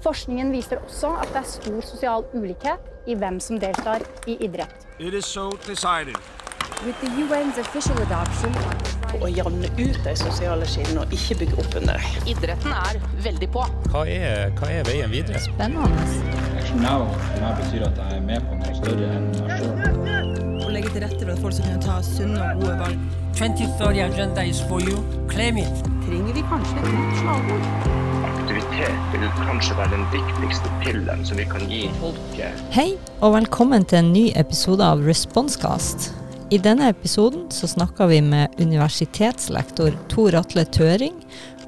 Forskningen viser også at det er stor sosial ulikhet i hvem som deltar i idrett. It is so decided. With the UN's official adoption Å jevne ut de sosiale skillene og ikke bygge opp under dem. Idretten er veldig på. Hva er, hva er veien videre? Action Now now betyr at jeg er med på noe større enn meg sjøl. Å legge til rette for at folk skal kunne ta sunne og gode valg. 2030 agenda is for you. Claim it. Trenger vi kanskje et nytt slagord? Aktivitet vil kanskje være den viktigste pillen som vi kan gi folket. Hei, og velkommen til en ny episode av Responscast. I denne episoden så snakker vi med universitetslektor Tor Atle Tøring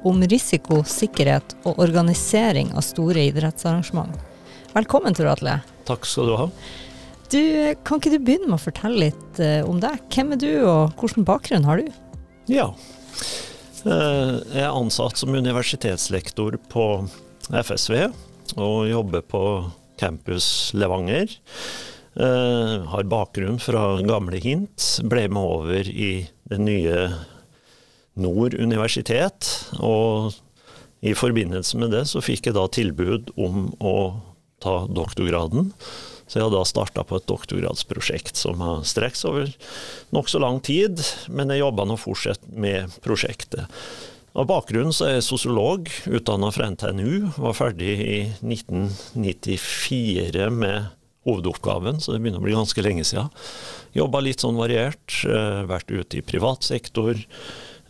om risiko, sikkerhet og organisering av store idrettsarrangement. Velkommen, Tor Atle. Takk skal du ha. Du, Kan ikke du begynne med å fortelle litt uh, om deg? Hvem er du, og hvilken bakgrunn har du? Ja. Uh, jeg er ansatt som universitetslektor på FSV og jobber på campus Levanger. Uh, har bakgrunn fra gamle Hint. Ble med over i det nye Nord universitet. Og i forbindelse med det så fikk jeg da tilbud om å ta doktorgraden. Så jeg har da starta på et doktorgradsprosjekt som har strekt seg over nokså lang tid, men jeg jobber nå fortsatt med prosjektet. Av bakgrunn så er jeg sosiolog, utdanna fra NTNU. Var ferdig i 1994 med hovedoppgaven, så det begynner å bli ganske lenge siden. Jobba litt sånn variert. Vært ute i privat sektor.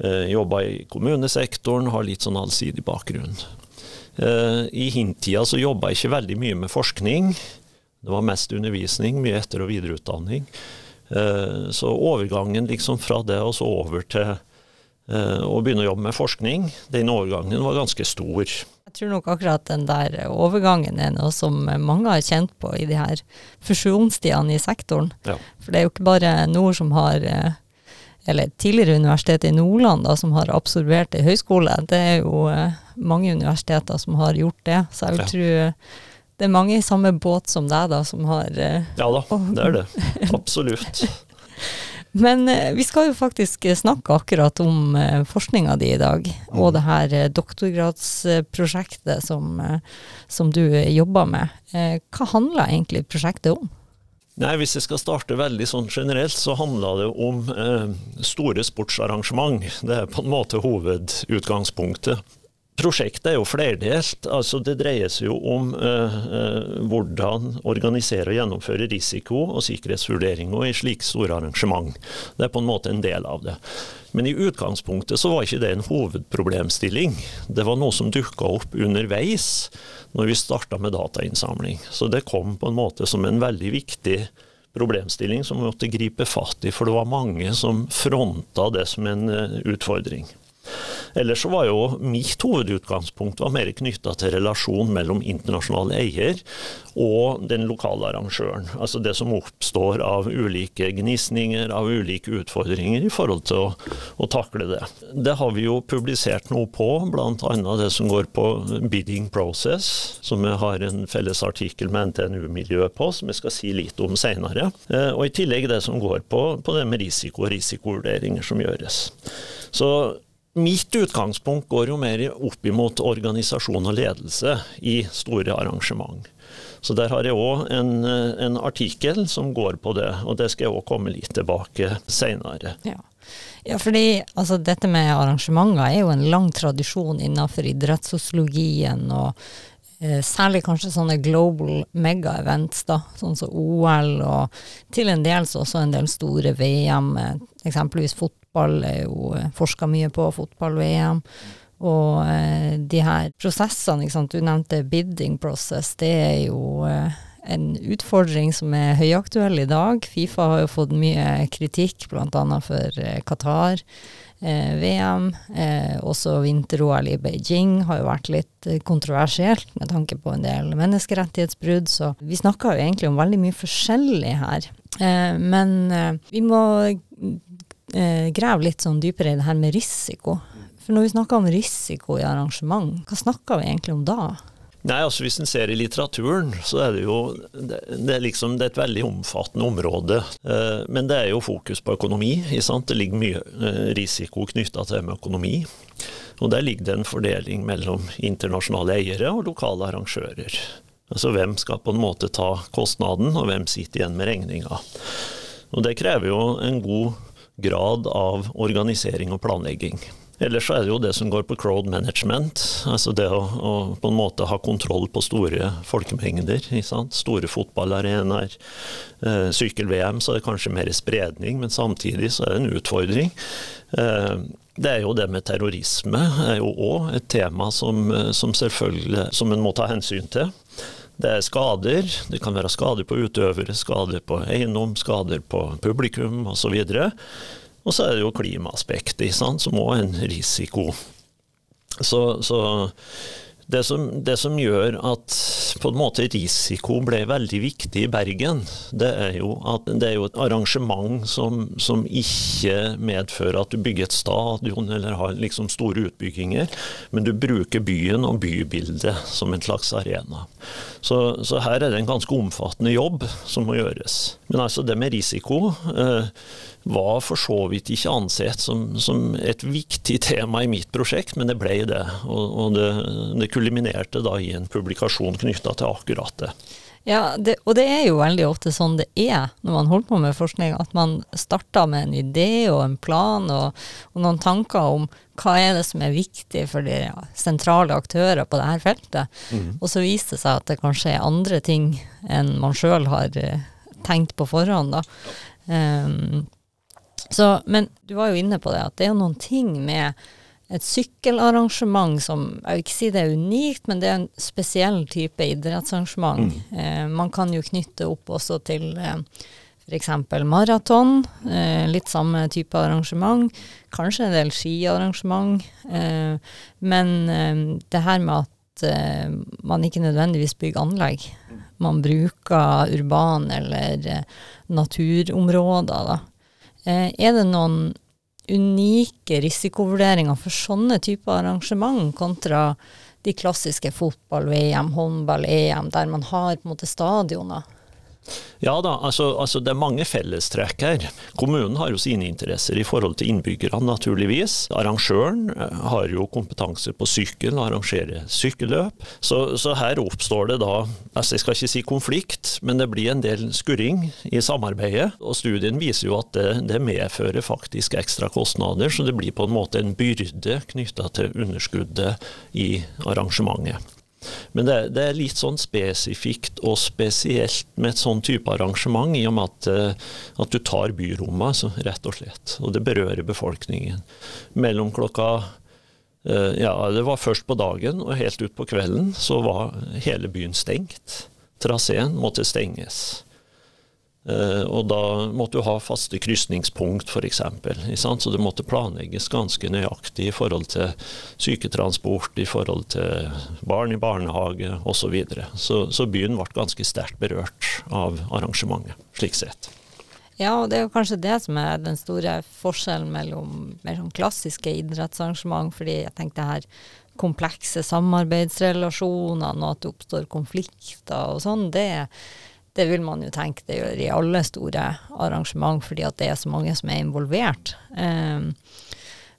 Jobba i kommunesektoren, har litt sånn allsidig bakgrunn. I hintida så jobba jeg ikke veldig mye med forskning. Det var mest undervisning, mye etter- og videreutdanning. Så overgangen liksom fra det og så over til å begynne å jobbe med forskning, den overgangen var ganske stor. Jeg tror nok akkurat den der overgangen er noe som mange har kjent på i de her fusjonstidene i sektoren. Ja. For det er jo ikke bare Nord som har eller tidligere Universitetet i Nordland da, som har absorbert ei høyskole. Det er jo mange universiteter som har gjort det. Så jeg vil Ja. tro det er mange i samme båt som deg da, som har Ja da, det er det. Absolutt. Men eh, vi skal jo faktisk snakke akkurat om eh, forskninga di i dag, og det her eh, doktorgradsprosjektet som, eh, som du eh, jobber med. Eh, hva handler egentlig prosjektet om? Nei, Hvis jeg skal starte veldig sånn generelt, så handler det om eh, store sportsarrangement. Det er på en måte hovedutgangspunktet. Prosjektet er jo flerdelt. altså Det dreier seg jo om eh, eh, hvordan organisere og gjennomføre risiko- og sikkerhetsvurderinger i slike store arrangement. Det er på en måte en del av det. Men i utgangspunktet så var ikke det en hovedproblemstilling. Det var noe som dukka opp underveis når vi starta med datainnsamling. Så det kom på en måte som en veldig viktig problemstilling som vi måtte gripe fatt i, for det var mange som fronta det som en eh, utfordring. Ellers var jo mitt hovedutgangspunkt var mer knytta til relasjon mellom internasjonal eier og den lokale arrangøren. Altså det som oppstår av ulike gnisninger, av ulike utfordringer i forhold til å, å takle det. Det har vi jo publisert noe på, bl.a. det som går på bidding process, som vi har en felles artikkel med NTNU-miljøet på, som jeg skal si litt om seinere. Og i tillegg det som går på, på det med risiko og risikovurderinger som gjøres. Så Mitt utgangspunkt går jo mer opp imot organisasjon og ledelse i store arrangement. Så der har jeg òg en, en, artikkel som går på det, og det skal jeg òg komme litt tilbake seinere. Ja. ja, fordi altså, dette med arrangementer er jo en lang tradisjon innenfor idrettssosiologien. og eh, Særlig kanskje sånne global mega-events, da, sånn som OL, og til en del så også en del store VM, eksempelvis fotball er jo forska mye på, fotball-VM. Og eh, de her prosessene, ikke sant? du nevnte bidding process, det er jo eh, en utfordring som er høyaktuell i dag. Fifa har jo fått mye kritikk, bl.a. for eh, Qatar. Eh, VM, eh, også vinter-OL i Beijing har jo vært litt kontroversielt med tanke på en del menneskerettighetsbrudd, så vi snakker jo egentlig om veldig mye forskjellig her. Eh, men vi må grave litt sånn dypere i det her med risiko. For når vi snakker om risiko i arrangement, hva snakker vi egentlig om da? Nei, altså Hvis en ser i litteraturen, så er det jo det, det, er liksom, det er et veldig omfattende område. Eh, men det er jo fokus på økonomi. Det ligger mye eh, risiko knytta til det med økonomi. Og Der ligger det en fordeling mellom internasjonale eiere og lokale arrangører. Altså Hvem skal på en måte ta kostnaden, og hvem sitter igjen med regninga. Og Det krever jo en god grad av organisering og planlegging. Ellers så er det jo det som går på crowd management, altså det å, å på en måte ha kontroll på store folkemengder. Store fotballarenaer. Eh, Sykkel-VM så er det kanskje mer spredning, men samtidig så er det en utfordring. Eh, det er jo det med terrorisme er jo òg et tema som, som selvfølgelig som en må ta hensyn til. Det er skader. Det kan være skader på utøvere, skader på eiendom, skader på publikum osv. Og så er det jo klimaaspektet, som òg er en risiko. Så, så det som, det som, gjør at på en måte risiko ble veldig viktig i Bergen, det er jo at det er jo et arrangement som, som ikke medfører at du bygger et stadion eller har liksom store utbygginger, men du bruker byen og bybildet som en slags arena. Så, så her er det en ganske omfattende jobb som må gjøres. Men altså det med risiko eh, var for så vidt ikke ansett som, som, et viktig tema i mitt prosjekt, men det ble det. Og, og det, det, kuliminerte da i en publikasjon knytta til akkurat det. Ja, det, og det er jo veldig ofte sånn det er når man holder på med forskning, at man starter med en idé og en plan og, og noen tanker om hva er det som er viktig for de sentrale aktører på dette feltet. Mm. Og så viser det seg at det kanskje er andre ting enn man sjøl har uh, tenkt på forhånd. da. Um, så, men du var jo inne på det, at det er noen ting med et sykkelarrangement som Jeg vil ikke si det er unikt, men det er en spesiell type idrettsarrangement. Mm. Eh, man kan jo knytte opp også til eh, f.eks. maraton. Eh, litt samme type arrangement. Kanskje en del skiarrangement. Eh, men eh, det her med at eh, man ikke nødvendigvis bygger anlegg. Man bruker urban eller eh, naturområder, da. Eh, er det noen unike risikovurderinger for sånne typer arrangement kontra de klassiske fotball-VM, håndball-EM, der man har på en måte stadioner? Ja da, altså, altså, det er mange fellestrekk her. Kommunen har jo sine interesser i forhold til innbyggerne, naturligvis. Arrangøren eh, har jo kompetanse på sykkel, arrangerer sykkelløp. Så, så, her oppstår det da, altså jeg skal ikke si konflikt, men det blir en del skurring i samarbeidet. Og studien viser jo at det, det medfører faktisk ekstra kostnader, så det blir på en måte en byrde knytta til underskuddet i arrangementet. Men det, det, er litt sånn spesifikt og spesielt med et sånn type arrangement, i og med at, eh, at du tar byrommet, altså, rett og slett. Og det berører befolkningen. Mellom klokka eh, ja, det var først på dagen, og helt ut på kvelden så var hele byen stengt. Traseen måtte stenges. Uh, og da måtte du ha faste krysningspunkt, f.eks. Så det måtte planlegges ganske nøyaktig i forhold til syketransport, i forhold til barn i barnehage osv. Så, videre. så Så byen ble ganske sterkt berørt av arrangementet, slik sett. Ja, og det er jo kanskje det som er den store forskjellen mellom mer sånn klassiske idrettsarrangement, fordi jeg tenkte her komplekse samarbeidsrelasjoner, og at det oppstår konflikter og sånn, det er det vil man jo tenke det gjør i alle store arrangement, fordi at det er så mange som er involvert. Um,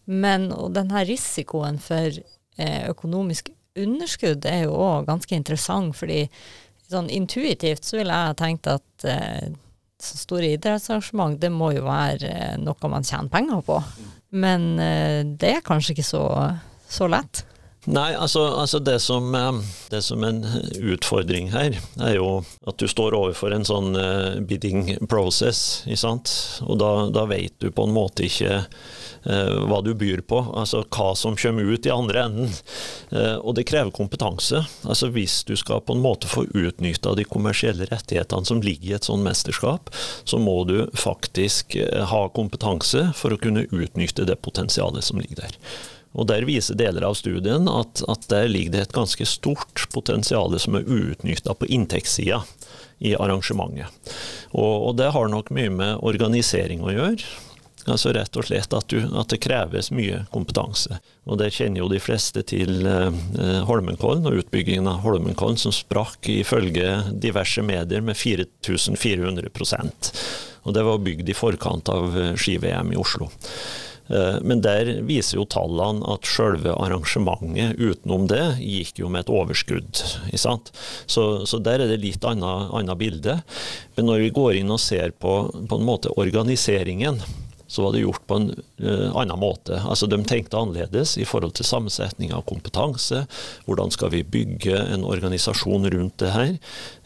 men og denne risikoen for eh, økonomisk underskudd er jo òg ganske interessant, fordi sånn intuitivt så ville jeg tenkt at eh, så store idrettsarrangement, det må jo være eh, noe man tjener penger på. Men eh, det er kanskje ikke så, så lett. Nei, altså, altså det, som, eh, det som en utfordring her, er jo at du står overfor en sånn uh, bidding process. Og da, da vet du på en måte ikke eh, hva du byr på, altså hva som kommer ut i andre enden. Eh, og det krever kompetanse. Altså Hvis du skal på en måte få utnytta de kommersielle rettighetene som ligger i et sånt mesterskap, så må du faktisk ha kompetanse for å kunne utnytte det potensialet som ligger der. Og Der viser deler av studien at, at der ligger det et ganske stort potensial som er uutnytta på inntektssida i arrangementet. Og, og, Det har nok mye med organisering å gjøre. Altså rett og slett at, du, at, det kreves mye kompetanse. Og Det kjenner jo de fleste til eh, Holmenkollen og utbyggingen av Holmenkollen, som sprakk ifølge diverse medier med 4400% Og Det var bygd i forkant av eh, ski-VM i Oslo. Eh, men der viser jo tallene at selve arrangementet utenom det gikk jo med et overskudd. Så, så, der er det litt annet, annet bilde. Men når vi går inn og ser på, på en måte organiseringen, så var det gjort på en uh, annen måte. Altså De tenkte annerledes i forhold til sammensetning av kompetanse. Hvordan skal vi bygge en organisasjon rundt det her?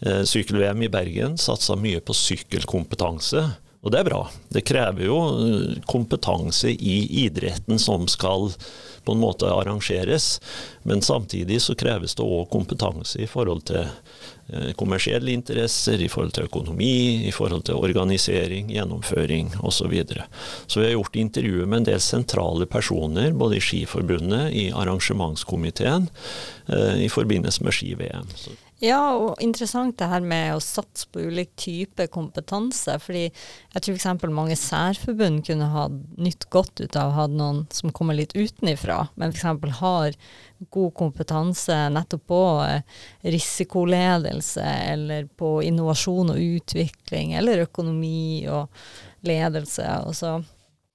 Uh, Sykkel-VM i Bergen satsa mye på sykkelkompetanse. Og det er bra. Det krever jo eh, kompetanse i idretten som skal på en måte arrangeres. Men samtidig så kreves det òg kompetanse i forhold til eh, kommersielle interesser, i forhold til økonomi, i forhold til organisering, gjennomføring osv. Så, videre. så vi har gjort intervjuer med en del sentrale personer, både i Skiforbundet, i arrangementskomiteen, eh, i forbindelse med ski-VM. Ja, og interessant det her med å satse på ulik type kompetanse. fordi jeg tror f.eks. mange særforbund kunne ha nytt godt ut av å ha noen som kommer litt utenifra, men f.eks. har god kompetanse nettopp på eh, risikoledelse, eller på innovasjon og utvikling, eller økonomi og ledelse. og så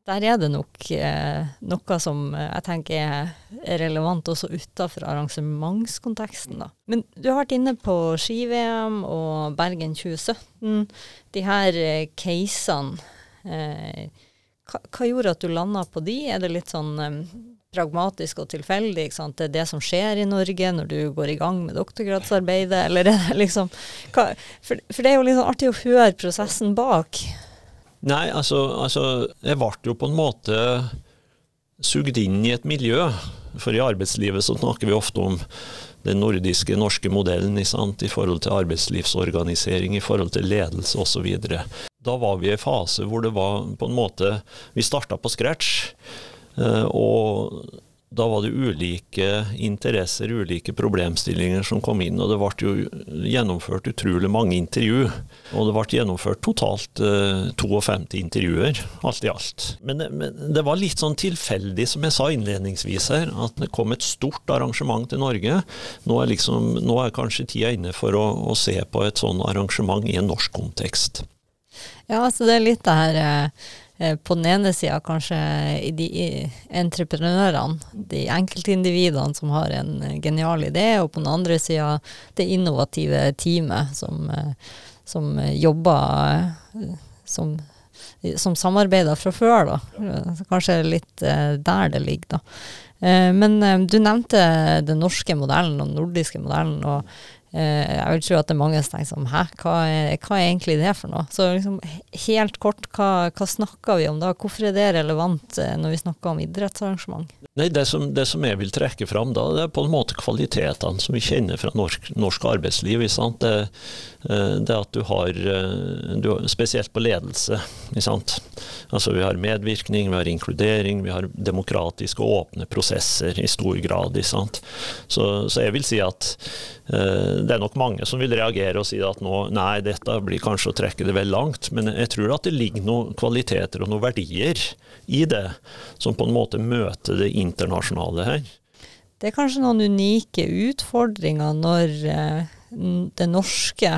der er det nok eh, noe som eh, jeg tenker er relevant også utafor arrangementskonteksten. Da. Men du har vært inne på ski-VM og Bergen 2017. De her eh, casene. Eh, hva, gjorde at du landa på de? Er det litt sånn eh, pragmatisk og tilfeldig? Det er det som skjer i Norge når du går i gang med doktorgradsarbeidet, eller er det liksom hva, for, for det er jo litt sånn artig å høre prosessen bak. Nei, altså, altså jeg ble jo på en måte sugd inn i et miljø. For i arbeidslivet så snakker vi ofte om den nordiske, norske modellen i forhold til arbeidslivsorganisering, i forhold til ledelse osv. Da var vi i en fase hvor det var på en måte Vi starta på scratch. Eh, og da var det ulike interesser, ulike problemstillinger som kom inn. Og det ble jo gjennomført utrolig mange intervju. Og det ble gjennomført totalt eh, 52 intervjuer, alt i alt. Men, men, det var litt sånn tilfeldig, som jeg sa innledningsvis her, at det kom et stort arrangement til Norge. Nå er, liksom, nå er kanskje tida inne for å, å, se på et sånn arrangement i en norsk kontekst. Ja, altså det er litt det her eh på den ene sida kanskje de entreprenørene, de enkeltindividene som har en genial idé, og på den andre sida det innovative teamet som, eh, som jobber eh, som, som samarbeider fra før, da. Kanskje litt der det ligger, da. Men du nevnte den norske modellen og den nordiske modellen. og Eh, jeg vil tro at det er mange som tenker sånn Hæ, hva er, hva er, egentlig det for noe? Så liksom, helt kort, hva, hva, snakker vi om da? Hvorfor er det relevant eh, når vi snakker om idrettsarrangement? Nei, det som, det som jeg vil trekke fram da, det er på en måte kvalitetene som vi kjenner fra norsk, norsk arbeidsliv. Det, eh, det, at du har, du, Spesielt på ledelse. Altså Vi har medvirkning, vi har inkludering, vi har demokratiske og åpne prosesser i stor grad. Så, så jeg vil si at det er nok mange som vil reagere og si at nå, nei, dette blir kanskje å trekke det vel langt. Men jeg tror at det ligger noen kvaliteter og noen verdier i det, som på en måte møter det internasjonale her. Det er kanskje noen unike utfordringer når eh, det norske,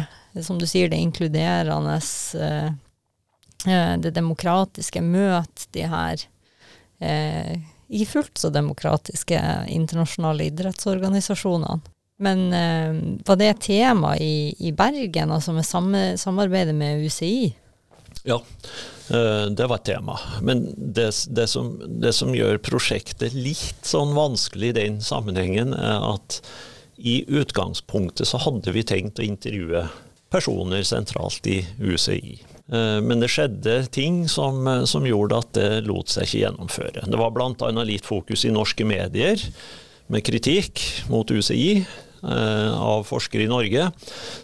som du sier, det inkluderende, eh, eh det demokratiske, møter de her i fullt så demokratiske internasjonale idrettsorganisasjonene. Men uh, var det et tema i, i Bergen, altså med samme, samarbeidet med UCI? Ja, uh, det var et tema. Men det, det, som, det, som, gjør prosjektet litt sånn vanskelig i den sammenhengen, er at i utgangspunktet så hadde vi tenkt å intervjue personer sentralt i UCI. Eh, men det skjedde ting som, som, gjorde at det lot seg ikke gjennomføre. Det var bl.a. litt fokus i norske medier med kritikk mot UCI. Eh, av forskere i Norge,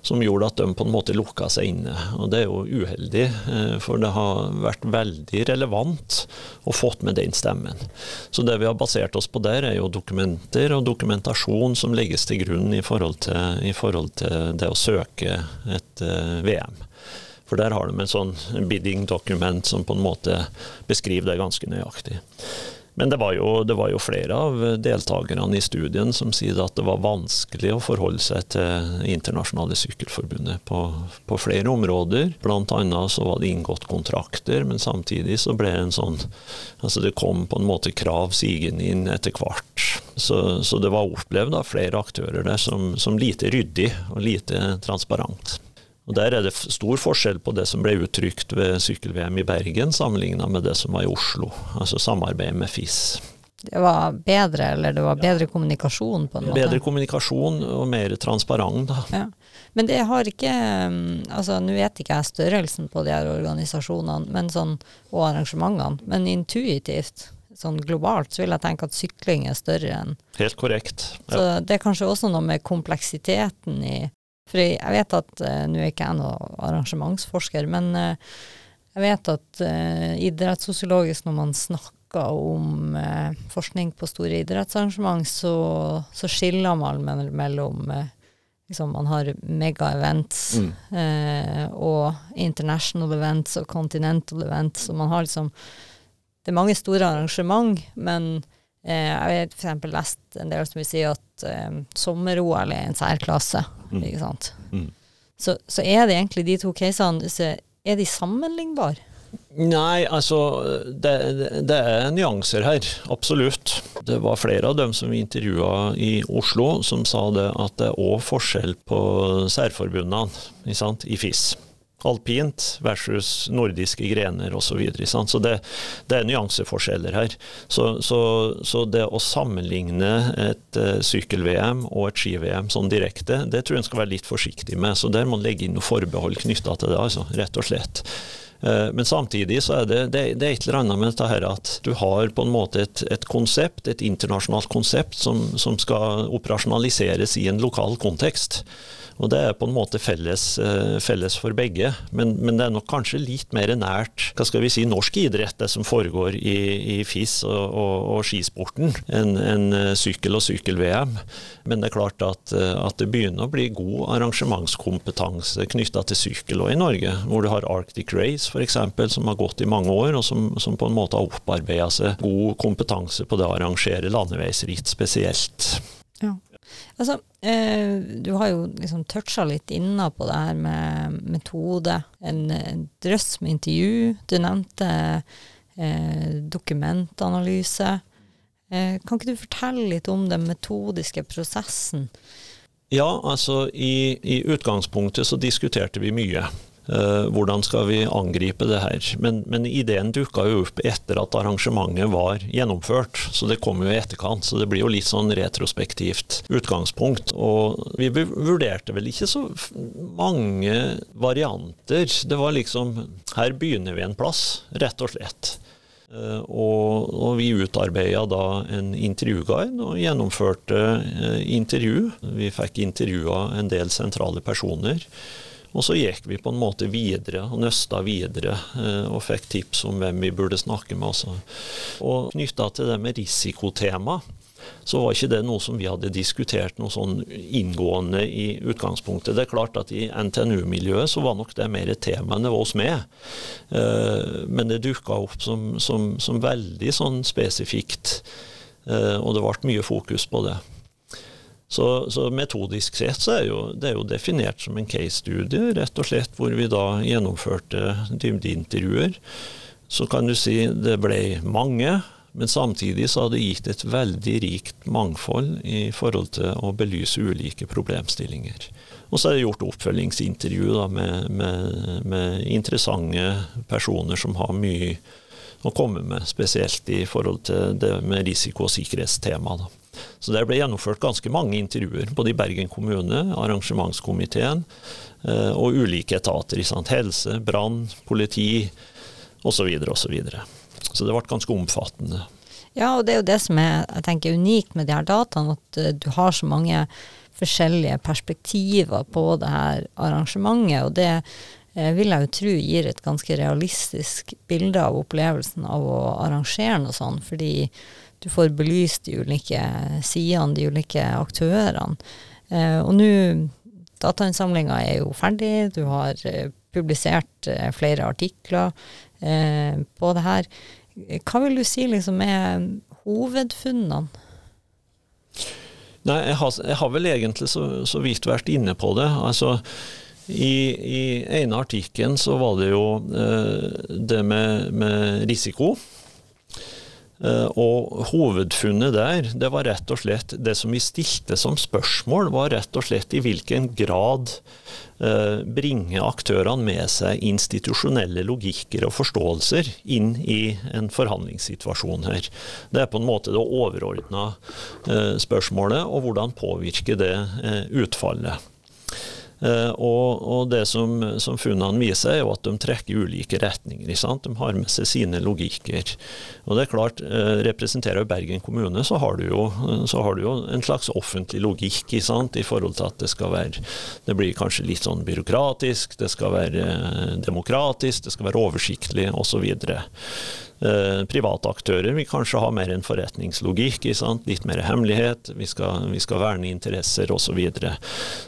som gjorde at de på en måte lukka seg inne. Og Det er jo uheldig, eh, for det har vært veldig relevant å fått med den stemmen. Så det vi har basert oss på der, er jo dokumenter og dokumentasjon som legges til grunn i forhold til, i forhold til det å søke et uh, VM. For der har de en sånn bidding dokument som på en måte beskriver det ganske nøyaktig. Men det var, jo, det var jo flere av deltakerne i studien som sier at det var vanskelig å forholde seg til Internasjonale Sykkelforbundet på, på flere områder. Annet så var det inngått kontrakter, men samtidig så ble det en sånn Altså det kom på en måte krav sigende inn etter hvert. Så, så det var opplevd av flere aktører der som, som lite ryddig og lite transparent. Og Der er det stor forskjell på det som ble uttrykt ved sykkel-VM i Bergen, sammenligna med det som var i Oslo, altså samarbeidet med FIS. Det var bedre, eller det var bedre kommunikasjon? på en måte? Bedre kommunikasjon og mer transparent. da. Ja. Men det har ikke mm, altså Nå vet ikke jeg størrelsen på de her organisasjonene men sånn, og arrangementene, men intuitivt, sånn globalt, så vil jeg tenke at sykling er større enn Helt korrekt. Ja. Så det er kanskje også noe med kompleksiteten i For jeg vet at uh, Nå er ikke jeg noen arrangementsforsker, men uh, jeg vet at uh, idrettssosiologisk, når man snakker om forskning på store idrettsarrangement, så, så skiller man mellom liksom, man har mega-events Mm. eh, og international events og continental events, og man har liksom Det er mange store arrangement, men jeg har eksempel lest en del som vil si at eh, sommer-OL er en særklasse, Mm. ikke sant. Mm. Så, så er det egentlig de to casene, er de sammenlignbare? Nei, altså det, det- er nyanser her, absolutt. Det var flere av dem som vi intervjua i Oslo som sa det at det er òg forskjell på særforbundene i FIS. Alpint versus nordiske grener osv. Så, videre, så det, det er nyanseforskjeller her. Så, så, så det å sammenligne et eh, sykkel-VM og et ski-VM sånn direkte, det tror jeg en skal være litt forsiktig med. Så der må man legge inn noe forbehold knytta til det, altså, rett og slett. Eh, Men samtidig så er det, det, det er et eller annet med dette her at du har på en måte et, et konsept, et internasjonalt konsept, som, som skal operasjonaliseres i en lokal kontekst. Og det er på en måte felles, eh, felles for begge, men, men det er nok kanskje litt mer nært hva skal vi si, norsk idrett, det som foregår i, i FIS og, og, og skisporten, enn enn, eh, sykkel- og sykkel-VM. Men det er klart at, eh, at det begynner å bli god arrangementskompetanse knytta til sykkel òg i Norge, hvor du har Arctic Race f.eks., som har gått i mange år, og som, som på en måte har opparbeida seg god kompetanse på det å arrangere landeveisritt spesielt. Ja. Altså, eh, du har jo liksom toucha litt inna på det her med metode. En, en drøss med intervju. Du nevnte eh, dokumentanalyse. Eh, kan ikke du fortelle litt om den metodiske prosessen? Ja, altså i, i utgangspunktet så diskuterte vi mye. Eh, hvordan skal vi angripe det her? Men, men ideen dukka jo opp etter at arrangementet var gjennomført, så det kom jo i etterkant. Så det blir jo litt sånn retrospektivt utgangspunkt. Og vi vurderte vel ikke så mange varianter. Det var liksom Her begynner vi en plass, rett og slett. Eh, Og, og vi utarbeida da en intervjuguide og gjennomførte eh, intervju. Vi fikk intervjua en del sentrale personer. Og så gikk vi på en måte videre og nøsta videre eh, og fikk tips om hvem vi burde snakke med. Også. Og knytta til det med risikotema, så var ikke det noe som vi hadde diskutert noe sånn inngående i utgangspunktet. Det er klart at i NTNU-miljøet så var nok det mer et tema enn det var oss med. Eh, Men det dukka opp som, som, som veldig sånn spesifikt, eh, og det ble mye fokus på det. Så, så metodisk sett så er jo, det er jo definert som en case-studie, rett og slett, hvor vi da gjennomførte dybdeintervjuer. Så kan du si det ble mange, men samtidig så har det gitt et veldig rikt mangfold i forhold til å belyse ulike problemstillinger. Og så er det gjort oppfølgingsintervju da, med, med, med interessante personer som har mye å komme med, spesielt i forhold til det med risiko- og sikkerhetstema. Da. Så det ble gjennomført ganske mange intervjuer, både i Bergen kommune, arrangementskomiteen eh, og ulike etater. i Sant? Helse, brann, politi osv. Så, videre, og så, videre. så det ble ganske omfattende. Ja, og det er jo det som er jeg tenker, unikt med de her dataene, at eh, du har så mange forskjellige perspektiver på det her arrangementet. Og det eh, vil jeg jo tro gir et ganske realistisk bilde av opplevelsen av å arrangere noe sånt, fordi du får belyst de ulike sidene, de ulike aktørene. Eh, og nå, datainnsamlinga er jo ferdig, du har eh, publisert eh, flere artikler eh, på det her. Hva vil du si liksom er hovedfunnene? Nei, jeg har, jeg har vel egentlig så, så vidt vært inne på det. Altså, i, i ene artikkelen så var det jo eh, det med, med risiko. Eh, og hovedfunnet der, det var rett og slett Det som vi stilte som spørsmål, var rett og slett i hvilken grad bringe aktørene med seg institusjonelle logikker og forståelser inn i en forhandlingssituasjon her. Det er på en måte det overordna eh, spørsmålet, og hvordan påvirker det eh, utfallet. Uh, og, og, det som, som funnene viser, er jo at de trekker ulike retninger. De har med seg sine logikker. Og det er klart, representerer Representerer Bergen kommune, så har, du jo, så har du jo en slags offentlig logikk i forhold til at det skal være Det blir kanskje litt sånn byråkratisk, det skal være demokratisk, det skal være oversiktlig osv. Eh, private aktører vil kanskje ha mer en forretningslogikk, litt mer hemmelighet, vi skal, vi skal verne interesser osv. Så, videre.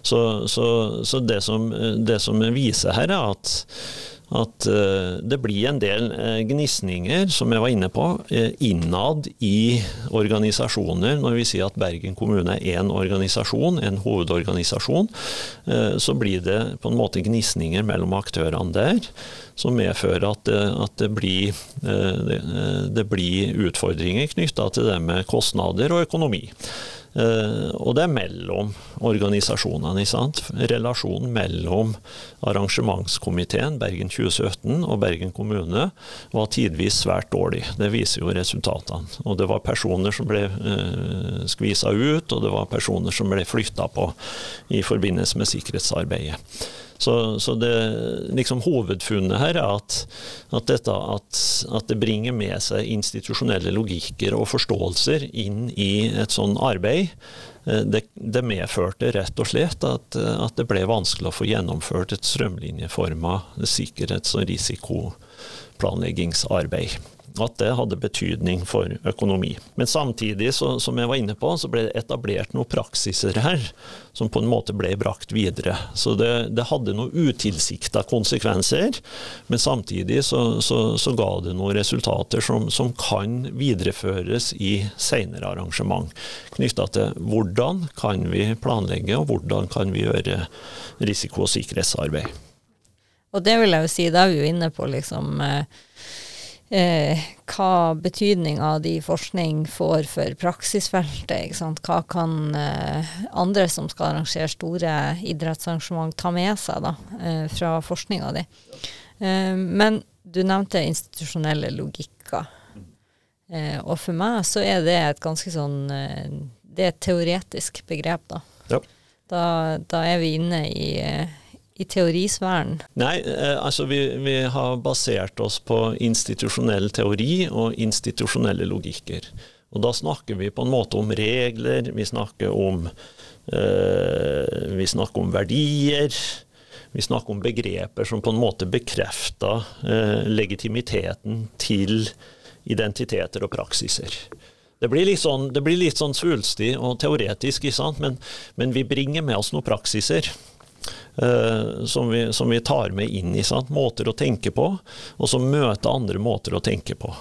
så Så, så det, som, det som viser her, er at at uh, det blir en del uh, gnisninger, som jeg var inne på, uh, innad i organisasjoner. Når vi sier at Bergen kommune er én organisasjon, en hovedorganisasjon, så blir det på en måte gnisninger mellom aktørene der som medfører at at det, blir, det blir utfordringer knytta til det med kostnader og økonomi. Uh, og det er mellom organisasjonene. Relasjonen mellom arrangementskomiteen Bergen 2017 og Bergen kommune var tidvis svært dårlig. Det viser jo resultatene. Og det var personer som ble uh, skvisa ut, og det var personer som ble flytta på i forbindelse med sikkerhetsarbeidet. Så, så det, liksom hovedfunnet her er at, at, dette, at, at, det bringer med seg institusjonelle logikker og forståelser inn i et sånn arbeid. Eh, det, det medførte rett og slett at, at, det ble vanskelig å få gjennomført et strømlinjeforma sikkerhets- og risikoplanleggingsarbeid at det hadde betydning for økonomi. Men samtidig, så, som jeg var inne på, så ble det etablert noen praksiser her som på en måte ble brakt videre. Så det, det hadde noen utilsikta konsekvenser, men samtidig så, så, så, ga det noen resultater som, som kan videreføres i senere arrangement. Knytta til hvordan kan vi planlegge, og hvordan kan vi gjøre risiko- og sikkerhetsarbeid. Og det vil jeg jo si, da er vi jo inne på liksom eh, eh, hva betydninga de forskning får for praksisfeltet. Hva kan eh, andre som skal arrangere store idrettsarrangement ta med seg da, eh, fra forskninga di. Eh, men du nevnte institusjonelle logikker. Eh, og for meg så er det et ganske sånn eh, Det er et teoretisk begrep, da. Ja. Da, da, er vi inne i i teorisfæren? Nei, eh, altså vi, vi, har basert oss på institusjonell teori og institusjonelle logikker. Og da snakker vi på en måte om regler, vi snakker om, eh, vi snakker om verdier. Vi snakker om begreper som på en måte bekrefter eh, legitimiteten til identiteter og praksiser. Det blir litt sånn, sånn svulstig og teoretisk, men, men vi bringer med oss noen praksiser. Uh, som, vi, som, vi, tar med inn i sant? måter å tenke på, og som møter andre måter å tenke på.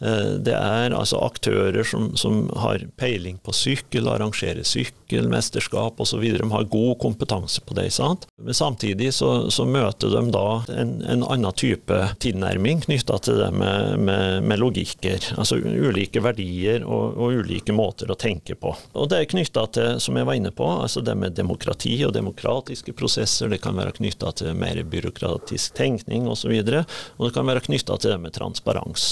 Eh, det er altså aktører som, som, har peiling på sykkel, arrangerer sykkelmesterskap osv. De har god kompetanse på det. Sant? Men samtidig så, så møter de da en, en annen type tilnærming knytta til det med, med, med, logikker. Altså ulike verdier og, og, ulike måter å tenke på. Og det er knytta til, som jeg var inne på, altså det med demokrati og demokratiske prosesser. Det kan være knytta til mer byråkratisk tenkning osv. Og, så og det kan være knytta til det med transparens.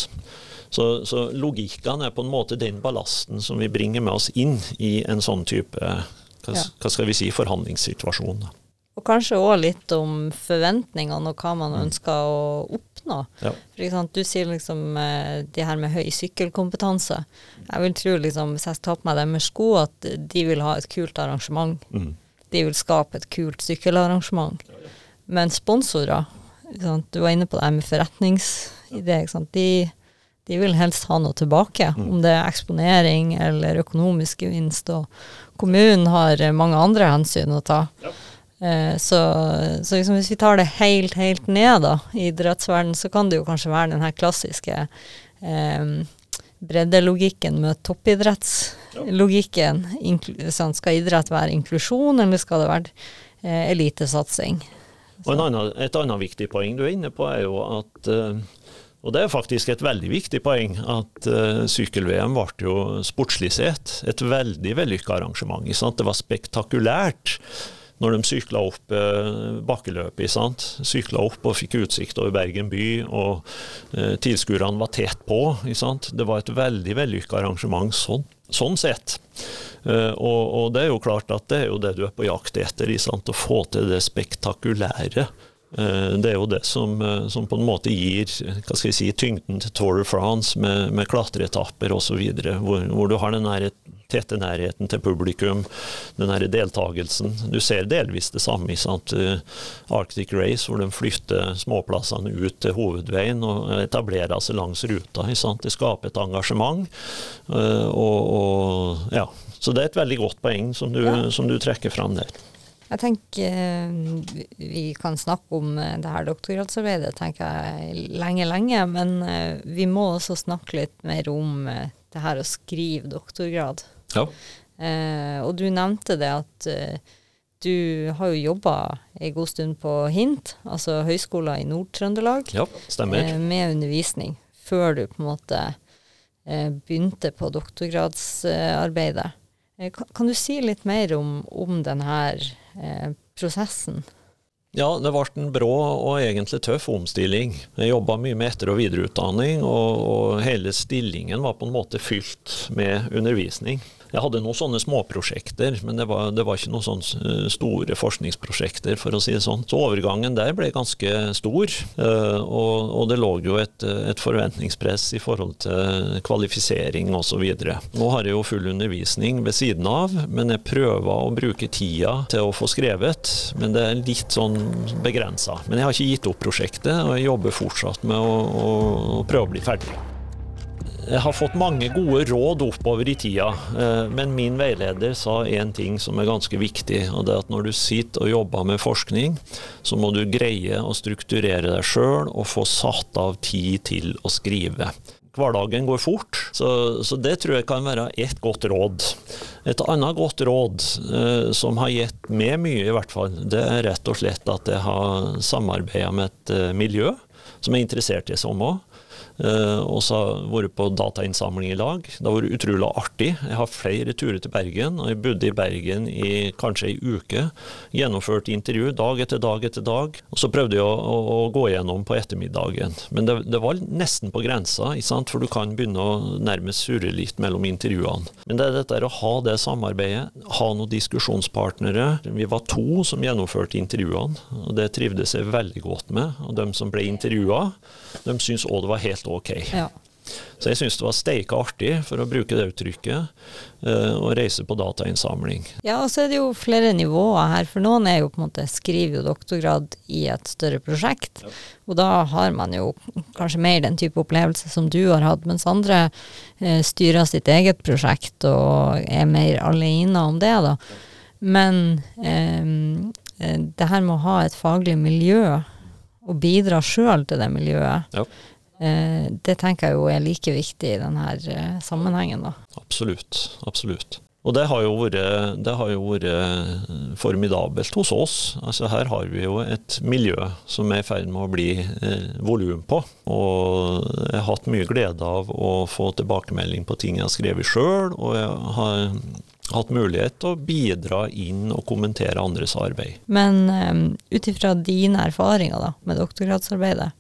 Så, så logikken er på en måte den ballasten som vi bringer med oss inn i en sånn type hva, ja. hva skal vi si, forhandlingssituasjon. Og kanskje òg litt om forventningene og hva man mm. ønsker å oppnå. Ja. Du sier liksom eh, de her med høy sykkelkompetanse. Jeg vil tro, liksom, hvis jeg tar på meg deres sko, at de vil ha et kult arrangement. Mm. De vil skape et kult sykkelarrangement. Men sponsorer, du var inne på det med forretningsidé. De de vil helst ha noe tilbake, mm. om det er eksponering eller økonomisk gevinst. Og kommunen har mange andre hensyn å ta. Ja. Eh, så, så liksom hvis vi tar det helt, helt ned da, i idrettsverdenen, så kan det jo kanskje være den her klassiske eh, breddelogikken med toppidrettslogikken. Sånn, skal idrett være inklusjon, eller skal det være eh, elitesatsing? Og en annen, et annet viktig poeng du er inne på, er jo at eh, og det er faktisk et veldig viktig poeng at uh, sykkel-VM ble jo sportslig sett et veldig vellykka arrangement. Det var spektakulært når de sykla opp uh, bakkeløpet. sant? Sykla opp og fikk utsikt over Bergen by, og uh, tilskuerne var tett på. sant? Det var et veldig vellykka arrangement sånn, sånn sett. Uh, og, og, det er jo klart at det er jo det du er på jakt etter, sant? å få til det spektakulære. Eh, det er jo det som, eh, som, på en måte gir hva skal jeg si, tyngden til Tour de France med, med klatreetapper osv., hvor, hvor du har den nære, tette nærheten til publikum, den nære deltakelsen. Du ser delvis det samme i? Eh, Arctic Race, hvor de flytter småplassene ut til hovedveien og etablerer seg langs ruta. Det skaper et engasjement. Og, og, ja. Så det er et veldig godt poeng som du, ja. som du trekker fram der. Jeg tenker eh, vi kan snakke om eh, det her doktorgradsarbeidet tenker jeg lenge, lenge. Men eh, vi må også snakke litt mer om det her å skrive doktorgrad. Ja. Eh, og du nevnte det at du har jo jobba en god stund på HINT, altså Høgskolen i Nord-Trøndelag. Ja. Eh, med undervisning, før du på en måte begynte på doktorgradsarbeidet. Kan, kan, du si litt mer om, om denne eh, prosessen? Ja, det ble en brå og egentlig tøff omstilling. Jeg jobba mye med etter- og videreutdanning, og, og hele stillingen var på en måte fylt med undervisning. Jeg hadde noen sånne småprosjekter, men det var, det var ikke noen sånne eh, store forskningsprosjekter, for å si det sånn. Så overgangen der ble ganske stor, eh, og, og det lå jo et, et, forventningspress i forhold til kvalifisering osv. Nå har jeg jo full undervisning ved siden av, men jeg prøver å bruke tida til å få skrevet. Men det er litt sånn begrensa. Men jeg har ikke gitt opp prosjektet, og jeg jobber fortsatt med å, å, å prøve å bli ferdig. Jeg har fått mange gode råd oppover i tida, eh, men min veileder sa én ting som er ganske viktig. og det er at Når du sitter og jobber med forskning, så må du greie å strukturere deg sjøl og få satt av tid til å skrive. Hverdagen går fort, så, så det tror jeg kan være ett godt råd. Et annet godt råd eh, som har gitt meg mye, i hvert fall, det er rett og slett at jeg har samarbeida med et eh, miljø som er interessert i samme. Uh, og så har jeg vært på datainnsamling i lag. Det har vært utrolig artig. Jeg har flere turer til Bergen, og jeg bodde i Bergen i kanskje ei uke. Gjennomførte intervju dag etter dag etter dag. Og så prøvde jeg å, å, å gå gjennom på ettermiddagen. Men det, det var nesten på grensa, for du kan begynne å nærmest surre litt mellom intervjuene. Men det er dette å ha det samarbeidet, ha noen diskusjonspartnere. Vi var to som gjennomførte intervjuene, og det trivdes jeg veldig godt med. Og de som ble intervjua, de syntes òg det var helt ok. Ja. Så jeg syns det var steika artig, for å bruke det uttrykket, uh, å reise på datainnsamling. Ja, og så er det jo flere nivåer her. For noen er jo på en måte skriver jo doktorgrad i et større prosjekt. Ja. Og da har man jo kanskje mer den type opplevelse som du har hatt, mens andre eh, styrer sitt eget prosjekt og er mer alene om det, da. Men eh, det her med å ha et faglig miljø og bidra sjøl til det miljøet. Ja. Eh, det tenker jeg jo er like viktig i denne eh, sammenhengen. Da. Absolutt. Absolutt. Og det har, vært, det har, jo vært, eh, formidabelt hos oss. Altså Her har vi jo et miljø som er i ferd med å bli eh, volum på. Og jeg har hatt mye glede av å få tilbakemelding på ting jeg har skrevet sjøl, og jeg har hatt mulighet til å bidra inn og kommentere andres arbeid. Men um, ut ifra dine erfaringer da, med doktorgradsarbeidet,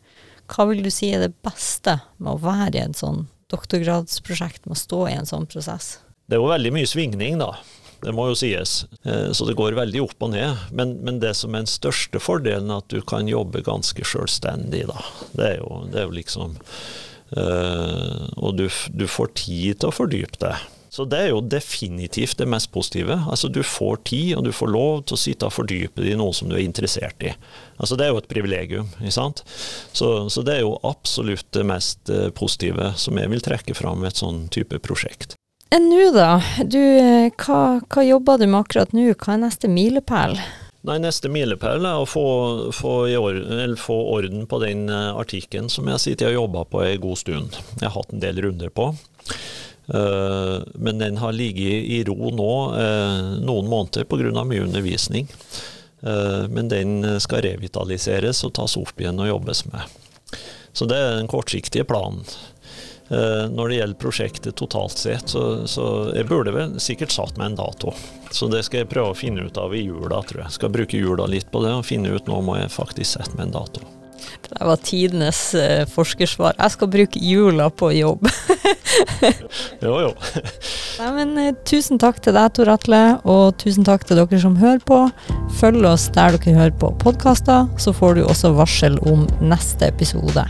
hva vil du si er det beste med å være i en sånn doktorgradsprosjekt, med å stå i en sånn prosess? Det er jo veldig mye svingning, da. Det må jo sies. Eh, så det går veldig opp og ned. Men, men det som er den største fordelen, er at du kan jobbe ganske selvstendig, da. Det er jo, det er jo liksom øh, Og du, du får tid til å fordype deg. Så det er jo definitivt det mest positive. Altså Du får tid, og du får lov til å sitte og fordype deg i noe som du er interessert i. Altså Det er jo et privilegium. ikke sant? Så, så det er jo absolutt det mest eh, positive som jeg vil trekke fram med et sånn type prosjekt. Enn nå, da? Du, eh, hva, hva, jobber du med akkurat nå? Hva er neste milepæl? Nei, Neste milepæl er å få, få, or få, orden på den uh, artikkelen som jeg sitter og jobber på en god stund. Jeg har hatt en del runder på. Uh, men den har ligget i ro nå uh, noen måneder pga. mye undervisning. men den skal revitaliseres og tas opp igjen og jobbes med. Så det er den kortsiktige planen. Eh, når det gjelder prosjektet totalt sett, så, så jeg burde vel sikkert satt med en dato. Så det skal jeg prøve å finne ut av i jula, tror jeg. Skal bruke jula litt på det og finne ut nå må jeg faktisk sette med en dato. Det var tidenes uh, forskersvar. Jeg skal bruke jula på jobb. jo, jo. Nei, men, uh, tusen takk til deg, Tor Atle, og tusen takk til dere som hører på. Følg oss der dere hører på podkaster, så får du også varsel om neste episode.